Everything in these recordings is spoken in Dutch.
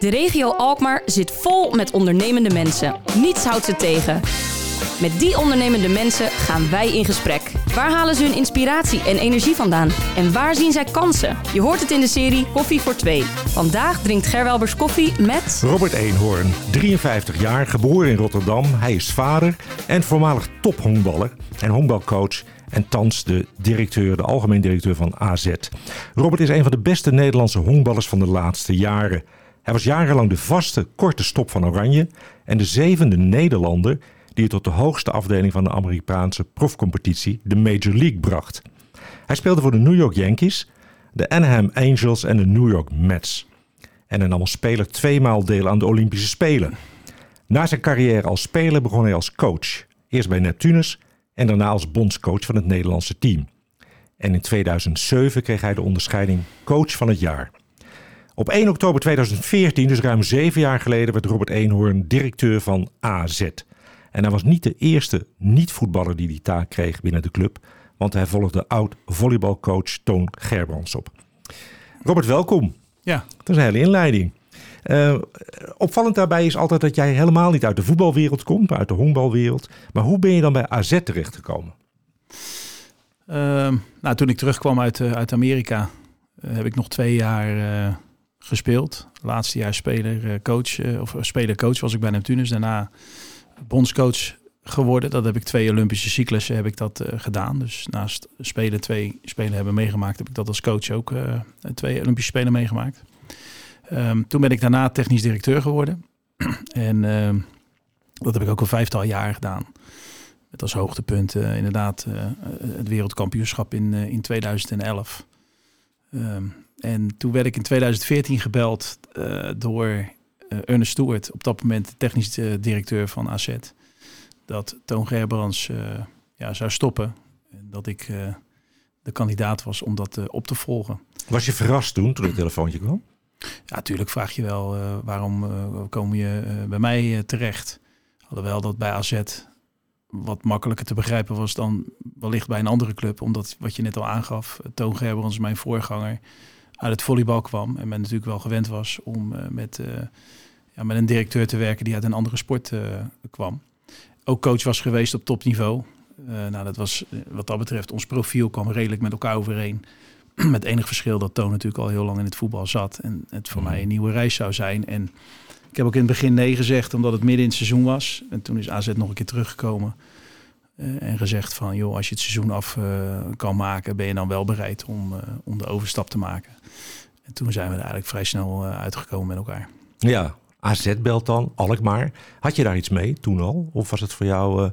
De regio Alkmaar zit vol met ondernemende mensen. Niets houdt ze tegen. Met die ondernemende mensen gaan wij in gesprek. Waar halen ze hun inspiratie en energie vandaan? En waar zien zij kansen? Je hoort het in de serie Koffie voor Twee. Vandaag drinkt Gerwelbers koffie met... Robert Eenhoorn, 53 jaar, geboren in Rotterdam. Hij is vader en voormalig tophongballer en honkbalcoach en thans de directeur, de algemeen directeur van AZ. Robert is een van de beste Nederlandse honkballers van de laatste jaren. Hij was jarenlang de vaste korte stop van Oranje en de zevende Nederlander die het tot de hoogste afdeling van de Amerikaanse profcompetitie, de Major League, bracht. Hij speelde voor de New York Yankees, de Anaheim Angels en de New York Mets. En hij nam als speler tweemaal deel aan de Olympische Spelen. Na zijn carrière als speler begon hij als coach. Eerst bij Neptunus en daarna als bondscoach van het Nederlandse team. En in 2007 kreeg hij de onderscheiding Coach van het Jaar. Op 1 oktober 2014, dus ruim zeven jaar geleden, werd Robert Eenhoorn directeur van AZ. En hij was niet de eerste niet-voetballer die die taak kreeg binnen de club, want hij volgde oud-volleybalcoach Toon Gerbrands op. Robert, welkom. Ja. Dat is een hele inleiding. Uh, opvallend daarbij is altijd dat jij helemaal niet uit de voetbalwereld komt, maar uit de honkbalwereld. Maar hoe ben je dan bij AZ terechtgekomen? Uh, nou, toen ik terugkwam uit, uh, uit Amerika, uh, heb ik nog twee jaar gespeeld. Laatste jaar speler, coach, of speler-coach was ik bij Neptunus. Daarna bondscoach geworden. Dat heb ik twee Olympische cyclussen heb ik dat gedaan. Dus naast spelen twee spelen hebben meegemaakt, heb ik dat als coach ook twee Olympische Spelen meegemaakt. Um, toen ben ik daarna technisch directeur geworden. en uh, dat heb ik ook al vijftal jaar gedaan. Met als hoogtepunt inderdaad het wereldkampioenschap in, in 2011. Um, en toen werd ik in 2014 gebeld door Ernest Stewart, op dat moment technisch directeur van AZ dat Toon Gerbrands uh, ja, zou stoppen. En dat ik de kandidaat was om dat op te volgen. Was je verrast toen, toen het telefoontje kwam? Ja, natuurlijk vraag je wel waarom kom je bij mij terecht. Alhoewel dat bij AZ wat makkelijker te begrijpen was dan wellicht bij een andere club. Omdat wat je net al aangaf, Toon Gerbrands, mijn voorganger, uit het volleybal kwam. En men natuurlijk wel gewend was om met, ja, met een directeur te werken die uit een andere sport kwam ook coach was geweest op topniveau. Nou, dat was wat dat betreft, ons profiel kwam redelijk met elkaar overeen. met enig verschil dat Toon natuurlijk al heel lang in het voetbal zat. En het voor mij een nieuwe reis zou zijn. En ik heb ook in het begin nee gezegd, omdat het midden in het seizoen was. En toen is AZ nog een keer teruggekomen. Uh, en gezegd van, joh, als je het seizoen af uh, kan maken, ben je dan wel bereid om, om de overstap te maken. En toen zijn we er eigenlijk vrij snel uitgekomen met elkaar. Ja, AZ belt dan, Alkmaar. Had je daar iets mee toen al? Of was het voor jou,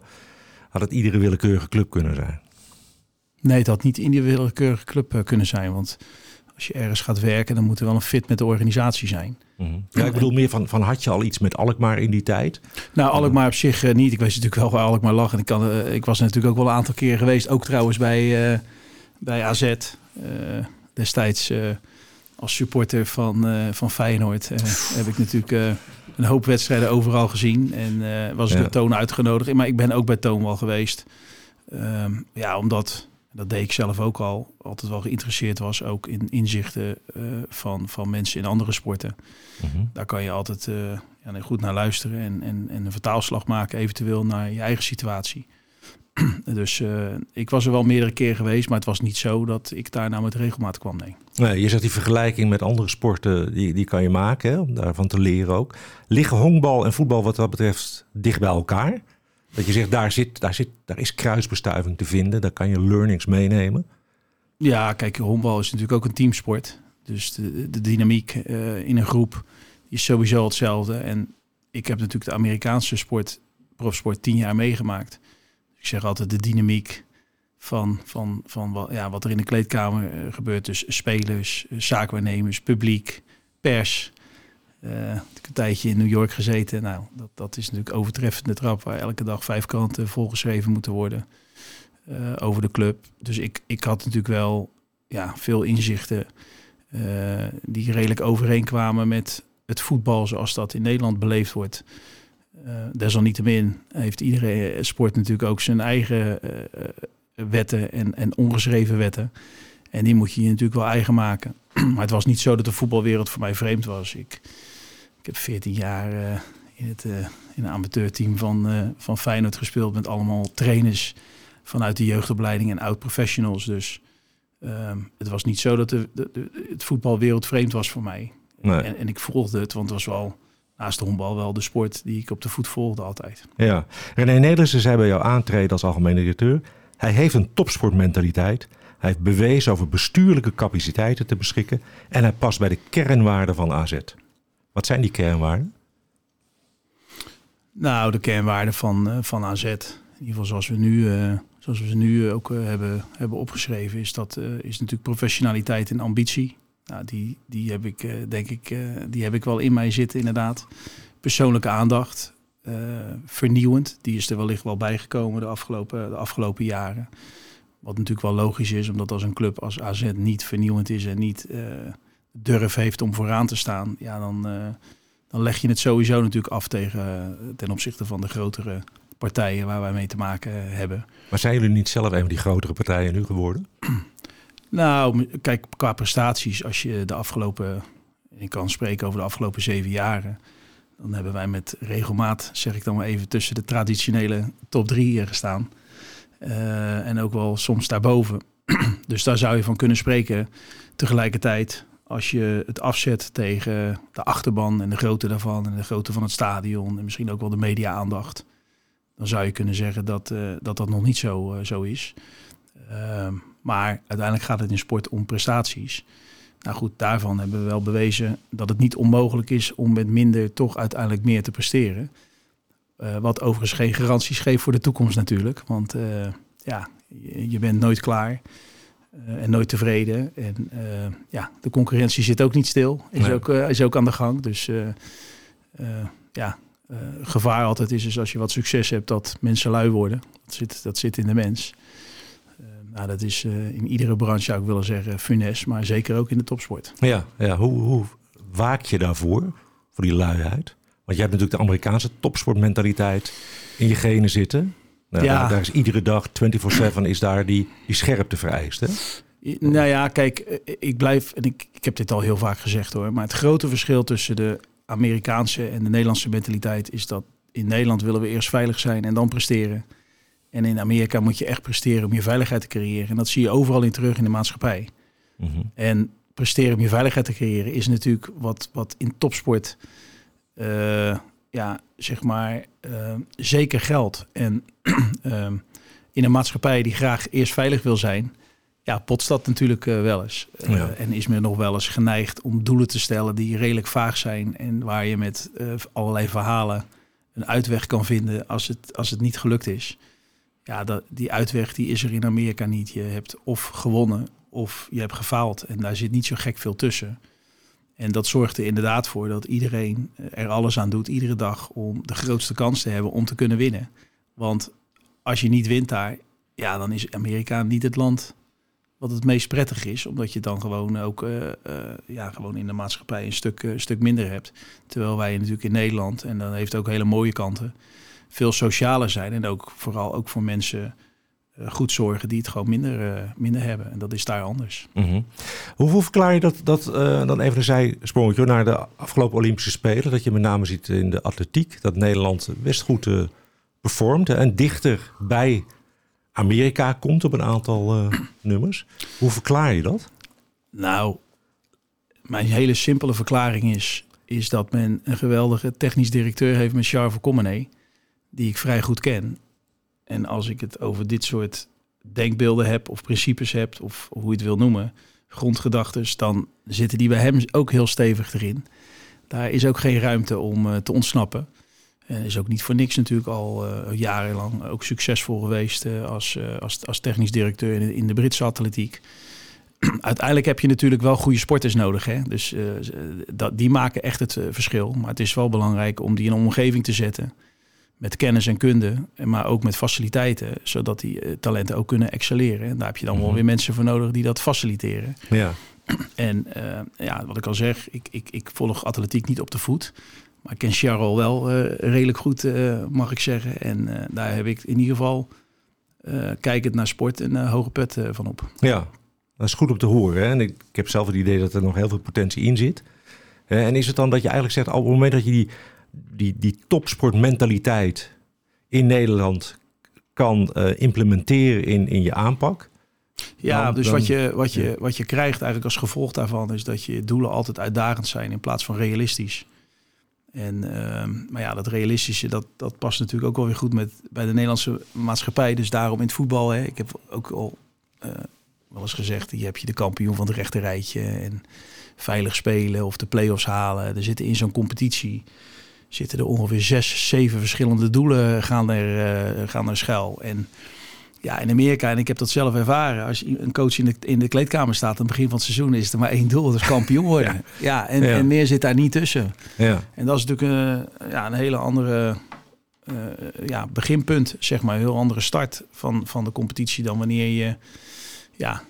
had het iedere willekeurige club kunnen zijn? Nee, het had niet iedere willekeurige club kunnen zijn. Want als je ergens gaat werken, dan moet er wel een fit met de organisatie zijn. Mm -hmm. Ja, ik bedoel meer van, van had je al iets met Alkmaar in die tijd? Nou, Alkmaar op zich uh, niet. Ik wist natuurlijk wel waar Alkmaar lag. En ik, kan, uh, ik was natuurlijk ook wel een aantal keer geweest. Ook trouwens bij, uh, bij AZ. destijds als supporter van, van Feyenoord heb ik natuurlijk een hoop wedstrijden overal gezien. En was ik ja. door Toon uitgenodigd. Maar ik ben ook bij Toon wel geweest. Um, ja, omdat, dat deed ik zelf ook al, altijd wel geïnteresseerd was. Ook in inzichten van, van mensen in andere sporten. -huh. Daar kan je altijd ja, goed naar luisteren. En, en, en een vertaalslag maken eventueel naar je eigen situatie. Dus uh, ik was er wel meerdere keer geweest, maar het was niet zo dat ik daar nou met regelmaat kwam. Nee. nee je zegt die vergelijking met andere sporten, die, die kan je maken, hè, om daarvan te leren ook. Liggen honkbal en voetbal wat dat betreft dicht bij elkaar? Dat je zegt, daar, zit, daar, zit, daar is kruisbestuiving te vinden, daar kan je learnings meenemen. Ja, kijk, honkbal is natuurlijk ook een teamsport. Dus de, de dynamiek uh, in een groep is sowieso hetzelfde. En ik heb natuurlijk de Amerikaanse sport, profsport, tien jaar meegemaakt ik zeg altijd de dynamiek van, van, van wat, ja, wat er in de kleedkamer uh, gebeurt. Dus spelers, uh, zaakwaarnemers, publiek, pers. Uh, ik heb een tijdje in New York gezeten. Nou, dat, dat is natuurlijk overtreffende trap waar elke dag vijf kranten volgeschreven moeten worden over de club. Dus ik, ik had natuurlijk wel ja, veel inzichten die redelijk overeenkwamen met het voetbal zoals dat in Nederland beleefd wordt. Desalniettemin heeft iedere sport natuurlijk ook zijn eigen wetten en, en ongeschreven wetten. En die moet je je natuurlijk wel eigen maken. maar het was niet zo dat de voetbalwereld voor mij vreemd was. Ik, ik heb 14 jaar in, het, in een amateurteam van, van Feyenoord gespeeld met allemaal trainers vanuit de jeugdopleiding en oud-professionals. Dus ehm, het was niet zo dat de, de, het voetbal wereldvreemd was voor mij. Nee. En, en ik volgde het, want het was wel naast de honkbal wel de sport die ik op de voet volgde altijd. Ja, René Nederlandse zei bij jou aantreden als algemeen directeur. Hij heeft een topsportmentaliteit. Hij heeft bewezen over bestuurlijke capaciteiten te beschikken. En hij past bij de kernwaarden van AZ. Wat zijn die kernwaarden? Nou, de kernwaarden van, uh, van AZ. In ieder geval zoals we nu, uh, zoals we ze nu ook uh, hebben, hebben opgeschreven, is dat is natuurlijk professionaliteit en ambitie. Nou, die, die heb ik, denk ik, die heb ik wel in mij zitten, inderdaad. Persoonlijke aandacht, vernieuwend. Die is er wellicht wel bijgekomen de afgelopen, de afgelopen jaren. Wat natuurlijk wel logisch is, omdat als een club als AZ niet vernieuwend is en niet durf heeft om vooraan te staan, ja, dan, uh, dan leg je het sowieso natuurlijk af tegen, uh, ten opzichte van de grotere partijen waar wij mee te maken hebben. Maar zijn jullie niet zelf een van die grotere partijen nu geworden? nou, kijk, qua prestaties, als je de afgelopen, ik kan spreken over de afgelopen zeven jaren, dan hebben wij met regelmaat, zeg ik dan maar even, tussen de traditionele top drie gestaan. Uh, en ook wel soms daarboven. dus daar zou je van kunnen spreken. Tegelijkertijd, als je het afzet tegen de achterban en de grootte daarvan en de grootte van het stadion en misschien ook wel de media-aandacht, dan zou je kunnen zeggen dat uh, dat, dat nog niet zo, uh, zo is. Ehm, maar uiteindelijk gaat het in sport om prestaties. Nou goed, daarvan hebben we wel bewezen dat het niet onmogelijk is om met minder toch uiteindelijk meer te presteren. Uh, wat overigens geen garanties geeft voor de toekomst natuurlijk. Want ja, je, bent nooit klaar uh, en nooit tevreden. En ja, de concurrentie zit ook niet stil. Is, nee. ook, is ook aan de gang. Dus ja, gevaar altijd is dus als je wat succes hebt dat mensen lui worden. Dat zit, dat zit in de mens. nou, dat is in iedere branche zou ik willen zeggen funes, maar zeker ook in de topsport. Ja, ja. Hoe, hoe waak je daarvoor, voor die luiheid? Want je hebt natuurlijk de Amerikaanse topsportmentaliteit in je genen zitten. Nou, ja. daar, is iedere dag 24-7 is daar die, die scherpte vereist. Hè? Nou ja, kijk, ik blijf, en ik, ik heb dit al heel vaak gezegd hoor, maar het grote verschil tussen de Amerikaanse en de Nederlandse mentaliteit is dat in Nederland willen we eerst veilig zijn en dan presteren. En in Amerika moet je echt presteren om je veiligheid te creëren. En dat zie je overal in terug in de maatschappij. Mm -hmm. En presteren om je veiligheid te creëren is natuurlijk wat, wat in topsport uh, ja, zeg maar, uh, zeker geld. En uh, in een maatschappij die graag eerst veilig wil zijn, ja, potst dat natuurlijk uh, wel eens. Ja. En is men nog wel eens geneigd om doelen te stellen die redelijk vaag zijn en waar je met allerlei verhalen een uitweg kan vinden als het, als het niet gelukt is. Ja, dat, die uitweg die is er in Amerika niet. Je hebt of gewonnen of je hebt gefaald en daar zit niet zo gek veel tussen. En dat zorgt er inderdaad voor dat iedereen er alles aan doet, iedere dag, om de grootste kans te hebben om te kunnen winnen. Want als je niet wint daar, ja, dan is Amerika niet het land wat het meest prettig is. Omdat je dan gewoon ook uh, uh, ja, gewoon in de maatschappij een stuk, uh, stuk minder hebt. Terwijl wij natuurlijk in Nederland, en dat heeft ook hele mooie kanten, veel socialer zijn. En ook vooral ook voor mensen eh, goed zorgen die het gewoon minder, uh, minder hebben. En dat is daar anders. Mm -hmm. Hoe verklaar je dat, dat uh, dan even een zijsprongetje naar de afgelopen Olympische Spelen? Dat je met name ziet in de atletiek dat Nederland best goed performt en dichter bij Amerika komt op een aantal nummers. Hoe verklaar je dat? Nou, mijn hele simpele verklaring is, is dat men een geweldige technisch directeur heeft met Charles Comenay, die ik vrij goed ken. En als ik het over dit soort denkbeelden heb of principes heb, of hoe je het wil noemen, grondgedachten, dan zitten die bij hem ook heel stevig erin. Daar is ook geen ruimte om uh, te ontsnappen. En is ook niet voor niks natuurlijk al uh, jarenlang ook succesvol geweest als, als, als technisch directeur in de, in de Britse atletiek. Uiteindelijk heb je natuurlijk wel goede sporters nodig. Hè? Dus dat, die maken echt het verschil. Maar het is wel belangrijk om die in een omgeving te zetten met kennis en kunde, maar ook met faciliteiten, zodat die uh, talenten ook kunnen excelleren. En daar heb je dan mm -hmm. wel weer mensen voor nodig die dat faciliteren. Ja. En uh, ja, wat ik al zeg, ik, ik, ik volg atletiek niet op de voet. Maar ik ken Charles wel uh, redelijk goed, mag ik zeggen. En daar heb ik in ieder geval, kijkend naar sport, een hoge pet van op. Ja, dat is goed om te horen. Hè? En ik, ik heb zelf het idee dat er nog heel veel potentie in zit. En is het dan dat je eigenlijk zegt, op het moment dat je die, die, die topsportmentaliteit in Nederland kan uh, implementeren in, in je aanpak? Ja, dan, dus dan, wat, je, wat, je, wat je krijgt eigenlijk als gevolg daarvan is dat je doelen altijd uitdagend zijn in plaats van realistisch. En, uh, maar ja, dat realistische, dat, dat past natuurlijk ook wel weer goed met, bij de Nederlandse maatschappij. Dus daarom in het voetbal, hè, ik heb ook al uh, wel eens gezegd, je hebt je de kampioen van het rechterrijtje en veilig spelen of de play-offs halen. Er zitten in zo'n competitie zitten er ongeveer zes, zeven verschillende doelen gaan er, uh, gaan er schuil. En ja, in Amerika, en ik heb dat zelf ervaren, als je een coach in de, in de kleedkamer staat aan het begin van het seizoen, is er maar één doel, dat is kampioen worden. ja. en, en meer zit daar niet tussen. Ja. En dat is natuurlijk een, ja, een hele andere uh, ja, beginpunt, zeg maar, een heel andere start van, van de competitie dan wanneer je ja,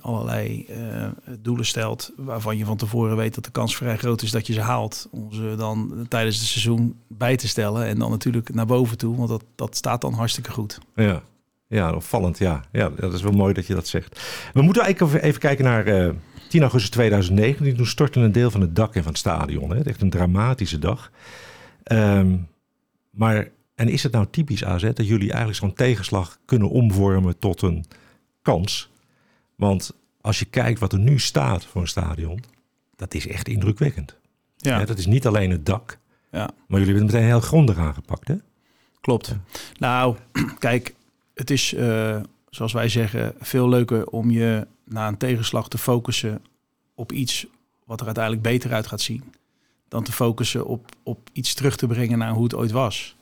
allerlei uh, doelen stelt waarvan je van tevoren weet dat de kans vrij groot is dat je ze haalt. Om ze dan tijdens het seizoen bij te stellen en dan natuurlijk naar boven toe, want dat, dat staat dan hartstikke goed. Ja. Ja, opvallend. Ja. ja, dat is wel mooi dat je dat zegt. We moeten eigenlijk even kijken naar uh, 10 augustus 2019. Toen stortte een deel van het dak in van het stadion. Hè. Echt een dramatische dag. Um, maar, en is het nou typisch AZ dat jullie eigenlijk zo'n tegenslag kunnen omvormen tot een kans? Want als je kijkt wat er nu staat voor een stadion, dat is echt indrukwekkend. Ja. ja dat is niet alleen het dak, ja. maar jullie hebben het meteen heel grondig aangepakt, hè? Klopt. Ja. Nou, kijk, het is, uh, zoals wij zeggen, veel leuker om je na een tegenslag te focussen op iets wat er uiteindelijk beter uit gaat zien. Dan te focussen op, op iets terug te brengen naar hoe het ooit was.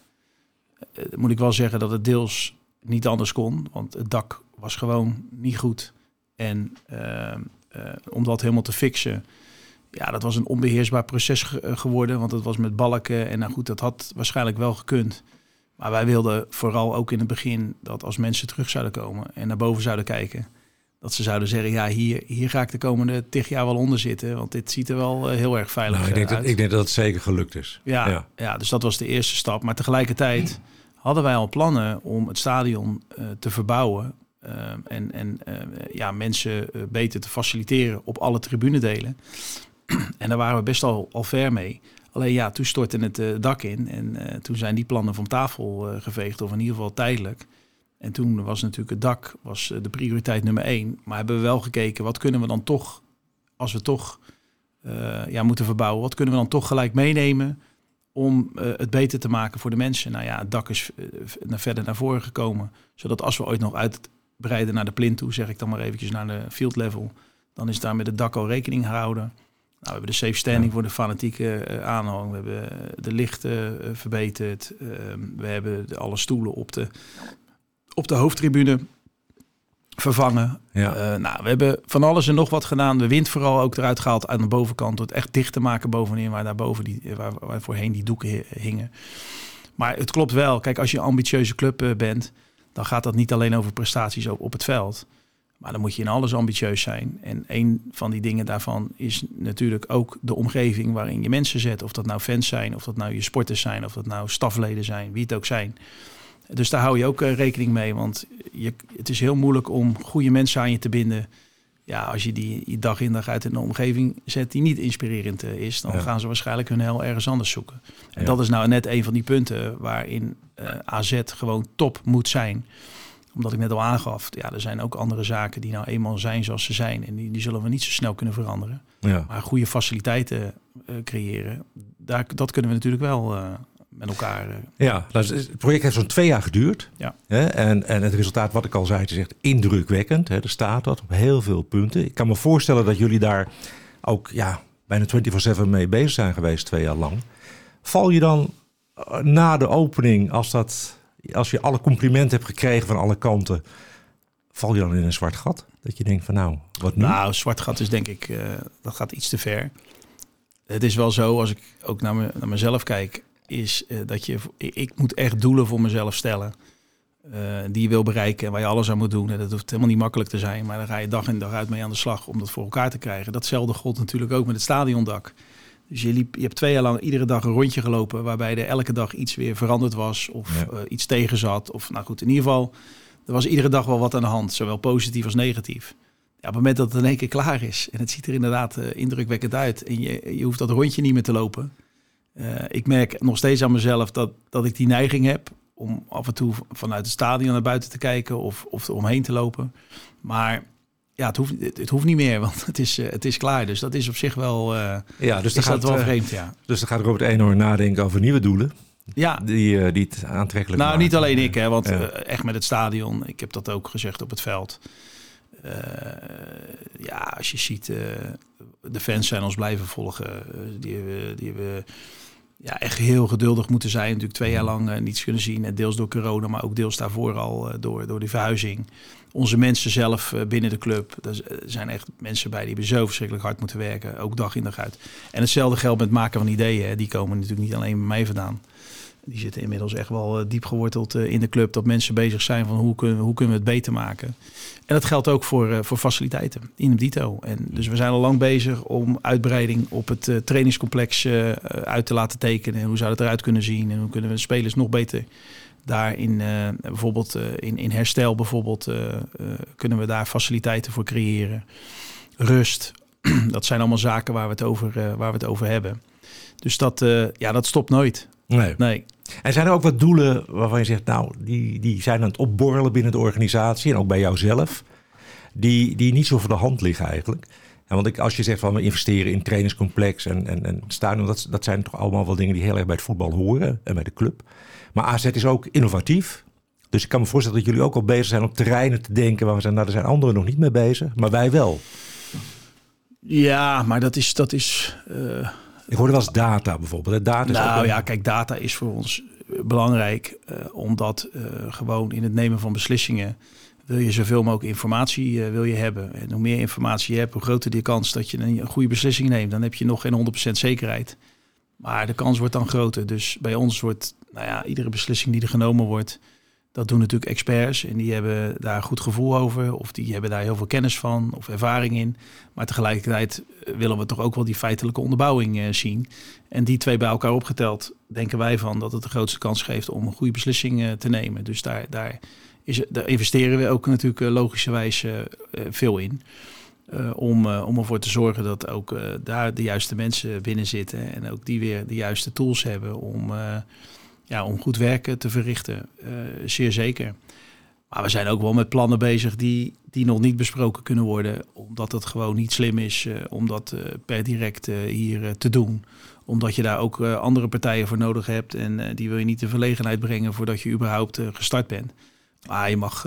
Uh, moet ik wel zeggen dat het deels niet anders kon, want het dak was gewoon niet goed. En uh, om dat helemaal te fixen, ja, dat was een onbeheersbaar proces ge geworden. Want het was met balken en nou goed, dat had waarschijnlijk wel gekund. Maar wij wilden vooral ook in het begin dat als mensen terug zouden komen en naar boven zouden kijken, dat ze zouden zeggen, ja, hier, hier ga ik de komende tig jaar wel onder zitten, want dit ziet er wel uh, heel erg veilig nou, ik denk uit. Dat, ik denk dat het zeker gelukt is. Ja, ja, ja. dus dat was de eerste stap. Maar tegelijkertijd hadden wij al plannen om het stadion uh, te verbouwen en, en ja, mensen beter te faciliteren op alle tribunedelen. en daar waren we best al, al ver mee. Alleen ja, toen stortte het uh, dak in en uh, toen zijn die plannen van tafel geveegd, of in ieder geval tijdelijk. En toen was natuurlijk het dak was, de prioriteit nummer één. Maar hebben we wel gekeken, wat kunnen we dan toch, als we toch ja, moeten verbouwen, wat kunnen we dan toch gelijk meenemen om het beter te maken voor de mensen? Nou ja, het dak is naar verder naar voren gekomen, zodat als we ooit nog uitbreiden naar de plint toe, zeg ik dan maar eventjes naar de field level, dan is daar met het dak al rekening gehouden. Nou, we hebben de safe standing voor de fanatieke uh, aanhang. We hebben eh, de lichten uh, verbeterd. Uh, we hebben de, alle stoelen op de, op de hoofdtribune vervangen. Ja. nou, we hebben van alles en nog wat gedaan. De wind vooral ook eruit gehaald aan de bovenkant. Door het echt dicht te maken bovenin, waar daar boven die, waar, waar voorheen die doeken hingen. Maar het klopt wel. Kijk, als je een ambitieuze club bent, dan gaat dat niet alleen over prestaties op, op het veld. Maar dan moet je in alles ambitieus zijn. En een van die dingen daarvan is natuurlijk ook de omgeving waarin je mensen zet. Of dat nou fans zijn, of dat nou je sporters zijn, of dat nou stafleden zijn, wie het ook zijn. Dus daar hou je ook uh, rekening mee. Want je, het is heel moeilijk om goede mensen aan je te binden. Ja, als je die, dag in dag uit in een omgeving zet die niet inspirerend uh, is, dan gaan ze waarschijnlijk hun hel ergens anders zoeken. En ja. dat is nou net een van die punten waarin uh, eh, AZ gewoon top moet zijn omdat ik net al aangaf, ja, er zijn ook andere zaken die nou eenmaal zijn zoals ze zijn. En die, die zullen we niet zo snel kunnen veranderen. Ja. Maar goede faciliteiten uh, creëren, daar, dat kunnen we natuurlijk wel uh, met elkaar. Uh, ja, het project heeft zo'n twee jaar geduurd. Ja. Hè? En, en het resultaat, wat ik al zei, het is echt indrukwekkend. Hè? Er staat dat op heel veel punten. Ik kan me voorstellen dat jullie daar ook ja, bijna 24-7 mee bezig zijn geweest, twee jaar lang. Val je dan na de opening, als dat als je alle complimenten hebt gekregen van alle kanten, val je dan in een zwart gat? Dat je denkt van nou, wat nu? Nou, zwart gat is denk ik, uh, dat gaat iets te ver. Het is wel zo, als ik ook naar, me, naar mezelf kijk, is uh, dat je, ik moet echt doelen voor mezelf stellen. Uh, die je wil bereiken en waar je alles aan moet doen. En dat hoeft helemaal niet makkelijk te zijn, maar daar ga je dag in dag uit mee aan de slag om dat voor elkaar te krijgen. Datzelfde gold natuurlijk ook met het stadiondak. Dus je, liep, je hebt twee jaar lang iedere dag een rondje gelopen, waarbij er elke dag iets weer veranderd was of ja. uh, iets tegen zat. Of nou goed, in ieder geval, er was iedere dag wel wat aan de hand, zowel positief als negatief. ja, op het moment dat het in één keer klaar is en het ziet er inderdaad uh, indrukwekkend uit en je, je hoeft dat rondje niet meer te lopen. Uh, ik merk nog steeds aan mezelf dat, dat ik die neiging heb om af en toe vanuit het stadion naar buiten te kijken of, of omheen te lopen. Maar ja, het hoeft, het, hoeft niet meer, want het is, uh, het is klaar. Dus dat is op zich wel, ja, dus is gaat, dat wel vreemd, ja. Dus dan gaat Robert Eenhoorn nadenken over nieuwe doelen. Ja. Die, die het aantrekkelijk Nou, niet alleen ik, hè, want echt met het stadion. Ik heb dat ook gezegd op het veld. Uh, ja, als je ziet, uh, de fans zijn ons blijven volgen. Uh, die die hebben ja, echt heel geduldig moeten zijn. Natuurlijk twee jaar lang niets kunnen zien. En deels door corona, maar ook deels daarvoor al door, door die verhuizing. Onze mensen zelf binnen de club. Er zijn echt mensen bij die hebben zo verschrikkelijk hard moeten werken. Ook dag in dag uit. En hetzelfde geldt met maken van ideeën. Die komen natuurlijk niet alleen bij mij vandaan. Die zitten inmiddels echt wel diep geworteld in de club. Dat mensen bezig zijn van hoe kunnen, hoe kunnen we het beter maken. En dat geldt ook voor, uh, voor faciliteiten in het dito. En dus we zijn al lang bezig om uitbreiding op het trainingscomplex uit te laten tekenen. En hoe zou het eruit kunnen zien? En hoe kunnen we de spelers nog beter daarin, bijvoorbeeld in, in herstel bijvoorbeeld, kunnen we daar faciliteiten voor creëren. Rust, dat zijn allemaal zaken waar we het over, waar we het over hebben. Dus dat, ja, dat stopt nooit. Nee. nee. En zijn er ook wat doelen waarvan je zegt, nou, die, die zijn aan het opborrelen binnen de organisatie en ook bij jouzelf, die, die niet zo voor de hand liggen eigenlijk? En want ik, als je zegt van we investeren in trainingscomplex en, en, en stadion, dat, dat zijn toch allemaal wel dingen die heel erg bij het voetbal horen en bij de club. Maar AZ is ook innovatief. Dus ik kan me voorstellen dat jullie ook al bezig zijn op terreinen te denken waar we zijn, nou, er zijn anderen nog niet mee bezig, maar wij wel. Ja, maar dat is. Dat is uh... Ik hoorde wel eens data bijvoorbeeld. Data is nou ook ja, kijk, data is voor ons belangrijk, uh, omdat uh, gewoon in het nemen van beslissingen wil je zoveel mogelijk informatie uh, wil je hebben. En hoe meer informatie je hebt, hoe groter de kans dat je een goede beslissing neemt. Dan heb je nog geen 100% zekerheid. Maar de kans wordt dan groter. Dus bij ons wordt, nou ja, iedere beslissing die er genomen wordt, dat doen natuurlijk experts en die hebben daar een goed gevoel over of die hebben daar heel veel kennis van of ervaring in. Maar tegelijkertijd willen we toch ook wel die feitelijke onderbouwing uh, zien. En die twee bij elkaar opgeteld denken wij van dat het de grootste kans geeft om een goede beslissing uh, te nemen. Dus daar, daar, investeren we ook natuurlijk logischerwijs veel in. om, om ervoor te zorgen dat ook daar de juiste mensen binnen zitten en ook die weer de juiste tools hebben om ja, om goed werken te verrichten. Uh, zeer zeker. Maar we zijn ook wel met plannen bezig die, die nog niet besproken kunnen worden. Omdat het gewoon niet slim is uh, om dat uh, per direct hier te doen. Omdat je daar ook andere partijen voor nodig hebt. En die wil je niet in verlegenheid brengen voordat je überhaupt gestart bent. Maar je mag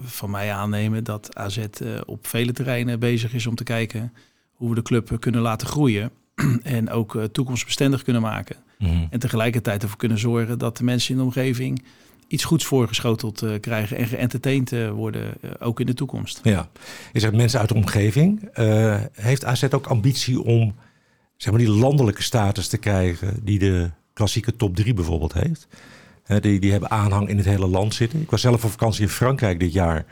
van mij aannemen dat AZ op vele terreinen bezig is om te kijken hoe we de club kunnen laten groeien. en ook toekomstbestendig kunnen maken. Mhm. En tegelijkertijd ervoor kunnen zorgen dat de mensen in de omgeving iets goeds voorgeschoteld uh, krijgen en geëntertained uh, worden, uh, ook in de toekomst. Ja, je zegt mensen uit de omgeving. heeft AZ ook ambitie om zeg maar, die landelijke status te krijgen die de klassieke top 3 bijvoorbeeld heeft? die, die hebben aanhang in het hele land zitten. Ik was zelf op vakantie in Frankrijk dit jaar. En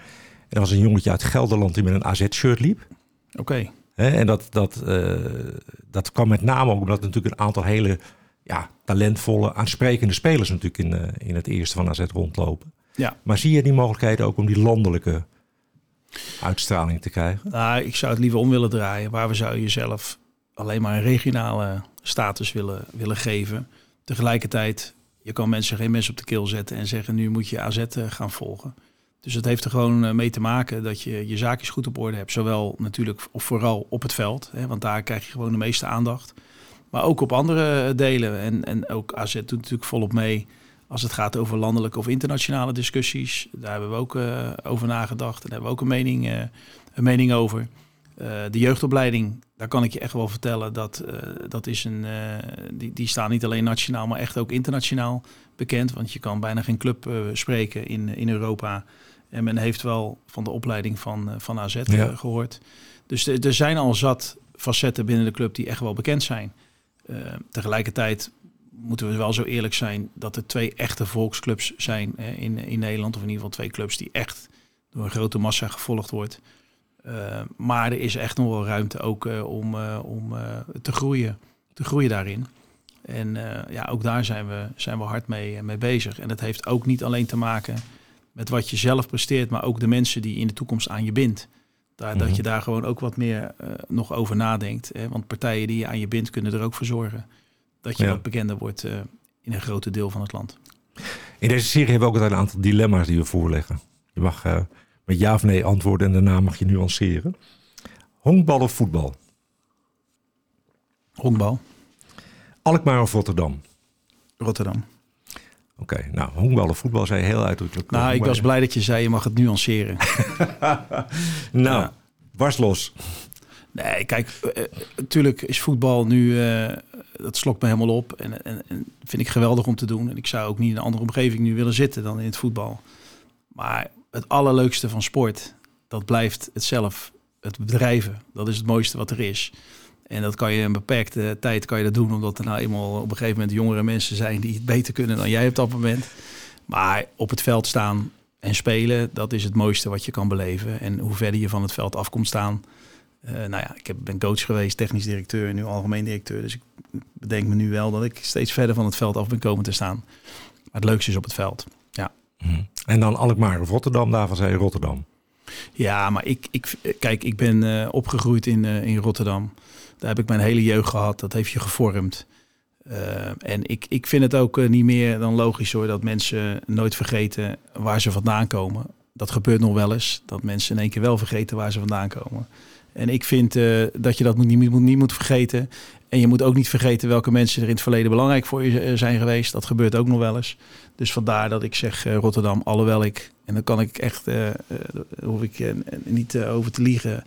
er was een jongetje uit Gelderland die met een AZ-shirt liep. Oké. En dat, dat, dat kwam met name ook omdat natuurlijk een aantal hele ja, talentvolle, aansprekende spelers natuurlijk in, uh, in het eerste van AZ rondlopen. Ja. Maar zie je die mogelijkheden ook om die landelijke uitstraling te krijgen? Nou, ik zou het liever om willen draaien. Waar we zou je zelf alleen maar een regionale status willen, willen geven. Tegelijkertijd, je kan mensen geen mensen op de keel zetten en zeggen nu moet je AZ uh, gaan volgen. Dus het heeft er gewoon uh, mee te maken dat je je zaakjes goed op orde hebt. Zowel natuurlijk of vooral op het veld, hè, want daar krijg je gewoon de meeste aandacht. Maar ook op andere delen. En, en ook AZ doet natuurlijk volop mee als het gaat over landelijke of internationale discussies. Daar hebben we ook uh, over nagedacht. En daar hebben we ook een mening, een mening over. De jeugdopleiding, daar kan ik je echt wel vertellen dat dat is een. die, die staan niet alleen nationaal, maar echt ook internationaal bekend. Want je kan bijna geen club spreken in, in Europa. En men heeft wel van de opleiding van, van AZ ja. gehoord. Dus er zijn al zat facetten binnen de club die echt wel bekend zijn. Uh, tegelijkertijd moeten we wel zo eerlijk zijn dat er twee echte volksclubs zijn in, in Nederland. Of in ieder geval twee clubs die echt door een grote massa gevolgd wordt. Uh, maar er is echt nog wel ruimte ook om, om te groeien. Te groeien daarin. En ja, ook daar zijn we, zijn we hard mee, mee bezig. En dat heeft ook niet alleen te maken met wat je zelf presteert, maar ook de mensen die je in de toekomst aan je bindt Daar, Dat Mhm. je daar gewoon ook wat meer eh, nog over nadenkt. Hè? Want partijen die je aan je bindt kunnen er ook voor zorgen dat je Ja. wat bekender wordt eh, in een grote deel van het land. In deze serie hebben we ook een aantal dilemma's die we voorleggen. Je mag eh, met ja of nee antwoorden en daarna mag je nuanceren. Honkbal of voetbal? Honkbal, Alkmaar of Rotterdam? Rotterdam. Oké, nou, honkbal of voetbal zei heel uitdrukkelijk. Nou, ik was blij dat je zei je mag het nuanceren. Nou, Ja. los. Nee, kijk, eh, eh, natuurlijk is voetbal nu, eh, dat slokt me helemaal op. En, en, en vind ik geweldig om te doen. En ik zou ook niet in een andere omgeving nu willen zitten dan in het voetbal. Maar het allerleukste van sport, dat blijft het zelf, het bedrijven. Dat is het mooiste wat er is. En dat kan je een beperkte tijd kan je dat doen, omdat er nou eenmaal op een gegeven moment jongere mensen zijn die het beter kunnen dan jij op dat moment. Maar op het veld staan en spelen, dat is het mooiste wat je kan beleven. En hoe verder je van het veld af komt staan, eh, nou ja, ik heb, ben coach geweest, technisch directeur en nu algemeen directeur. Dus ik bedenk me nu wel dat ik steeds verder van het veld af ben komen te staan. Maar het leukste is op het veld. Ja, Hm. En dan Alkmaar of Rotterdam, daarvan zei je Rotterdam. ja maar ik, ik, kijk, ik ben eh, opgegroeid in, eh, in Rotterdam. Daar heb ik mijn hele jeugd gehad. Dat heeft je gevormd. Eh, en ik, ik vind het ook eh, niet meer dan logisch hoor dat mensen nooit vergeten waar ze vandaan komen. Dat gebeurt nog wel eens. Dat mensen in één keer wel vergeten waar ze vandaan komen. En ik vind eh, dat je dat moet, niet, moet, niet moet vergeten. En je moet ook niet vergeten welke mensen er in het verleden belangrijk voor je zijn geweest. Dat gebeurt ook nog wel eens. Dus vandaar dat ik zeg eh, Rotterdam, alhoewel ik, en dan kan ik echt, hoef ik niet over te liegen.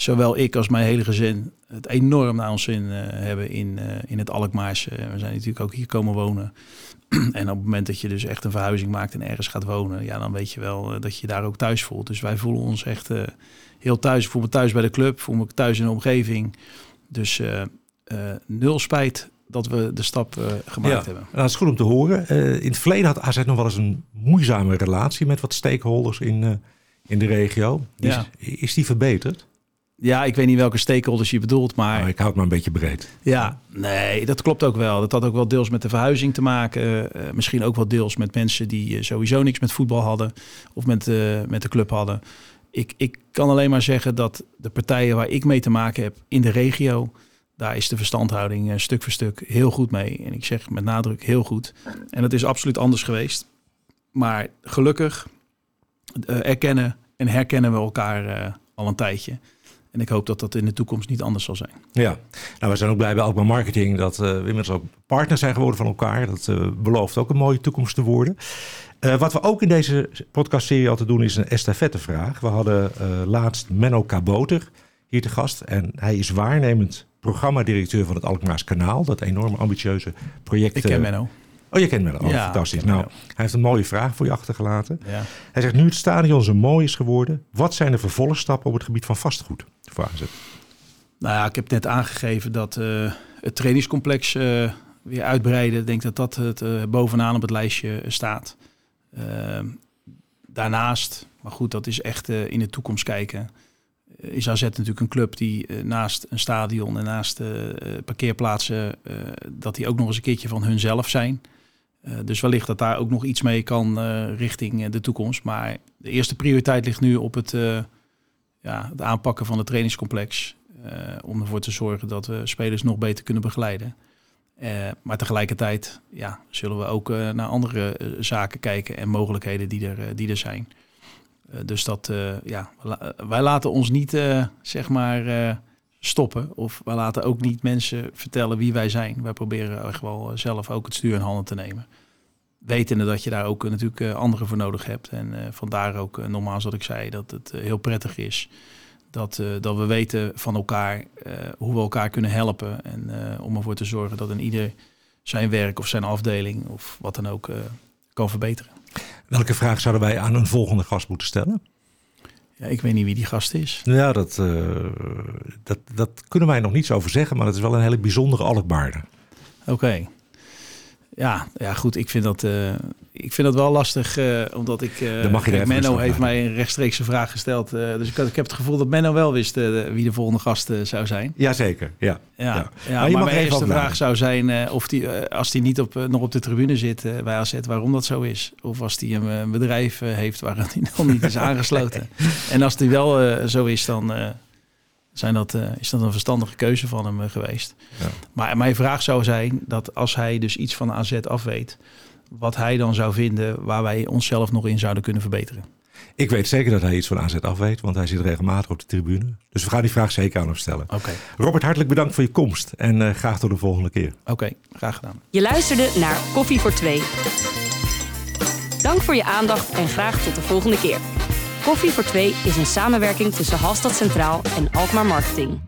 Zowel ik als mijn hele gezin het enorm naar ons zin eh, hebben in, eh, in het Alkmaarse. We zijn natuurlijk ook hier komen wonen. en op het moment dat je dus echt een verhuizing maakt en ergens gaat wonen, ja, dan weet je wel eh, dat je daar ook thuis voelt. Dus wij voelen ons echt eh, heel thuis. Ik voel me thuis bij de club, voel me thuis in de omgeving. Dus eh, eh, nul spijt dat we de stap eh, gemaakt Ja. hebben. Nou, dat is goed om te horen. Eh, in het verleden had AZ nog wel eens een moeizame relatie met wat stakeholders in, eh, in de regio. Is, Ja. is die verbeterd? Ja, ik weet niet welke stakeholders je bedoelt, maar Nou, ik houd maar een beetje breed. Ja, nee, dat klopt ook wel. Dat had ook wel deels met de verhuizing te maken. Eh, misschien ook wel deels met mensen die eh, sowieso niks met voetbal hadden of met, eh, met de club hadden. Ik, ik kan alleen maar zeggen dat de partijen waar ik mee te maken heb in de regio, daar is de verstandhouding stuk voor stuk heel goed mee. En ik zeg met nadruk heel goed. En dat is absoluut anders geweest. Maar gelukkig erkennen en herkennen we elkaar al een tijdje. En ik hoop dat dat in de toekomst niet anders zal zijn. Ja, nou, we zijn ook blij bij Alkmaar Marketing dat eh, we inmiddels ook partners zijn geworden van elkaar. Dat eh, belooft ook een mooie toekomst te worden. Eh, wat we ook in deze podcastserie altijd doen is een estafettevraag. We hadden laatst Menno Kaboter hier te gast. En hij is waarnemend programmadirecteur van het Alkmaars Kanaal. Dat enorme ambitieuze project. Ik ken Menno. Oh, je kent Menno. Oh, Ja, fantastisch. Nou, hij heeft een mooie vraag voor je achtergelaten. Ja. Hij zegt, nu het stadion zo mooi is geworden, wat zijn de vervolgstappen op het gebied van vastgoed? Vragen ze. Nou ja, ik heb net aangegeven dat eh, het trainingscomplex eh, weer uitbreiden. Ik denk dat dat het eh, bovenaan op het lijstje staat. Ehm, daarnaast, maar goed, dat is echt in de toekomst kijken. Is AZ natuurlijk een club die naast een stadion en naast parkeerplaatsen, dat die ook nog eens een keertje van hunzelf zijn. Eh, dus wellicht dat daar ook nog iets mee kan eh, richting eh, de toekomst. Maar de eerste prioriteit ligt nu op het, ja, het aanpakken van het trainingscomplex. om ervoor te zorgen dat we spelers nog beter kunnen begeleiden. Maar tegelijkertijd ja, zullen we ook naar andere zaken kijken en mogelijkheden die er, die er zijn. Dus dat, ja, wij laten ons niet zeg maar stoppen. Of wij laten ook niet mensen vertellen wie wij zijn. Wij proberen echt wel eh, zelf ook het stuur in handen te nemen. Wetende dat je daar ook eh, natuurlijk eh, anderen voor nodig hebt. En vandaar ook nogmaals wat ik zei, dat het heel prettig is. Dat, dat we weten van elkaar hoe we elkaar kunnen helpen. En om ervoor te zorgen dat een ieder zijn werk of zijn afdeling of wat dan ook kan verbeteren. Welke vraag zouden wij aan een volgende gast moeten stellen? Ja, ik weet niet wie die gast is. Ja, dat, eh, dat, dat kunnen wij nog niets over zeggen, maar het is wel een hele bijzondere Alkmaarder. Oké. Ja, ja, goed. Ik vind dat. eh, ik vind dat wel lastig, uh, omdat ik... Uh, Dan mag je kijk, Menno heeft mij een rechtstreekse vraag gesteld. Dus ik, ik, heb het gevoel dat Menno wel wist wie de volgende gast zou zijn. Jazeker, ja. Ja, ja. ja maar, maar mijn eerste vraag zou zijn of die, als hij niet op, nog op de tribune zit bij AZ, waarom dat zo is. Of als hij een, bedrijf heeft waar hij nog niet is aangesloten. en als die wel zo is, dan zijn dat, uh, is dat een verstandige keuze van hem uh, geweest. Ja. Maar mijn vraag zou zijn dat als hij dus iets van AZ af weet, wat hij dan zou vinden waar wij onszelf nog in zouden kunnen verbeteren. Ik weet zeker dat hij iets van AZ af weet, want hij zit regelmatig op de tribune. Dus we gaan die vraag zeker aan hem stellen. Oké. Robert, hartelijk bedankt voor je komst en uh, graag tot de volgende keer. Oké, graag gedaan. Je luisterde naar Koffie voor Twee. Dank voor je aandacht en graag tot de volgende keer. Koffie voor Twee is een samenwerking tussen Halstad Centraal en Alkmaar Marketing.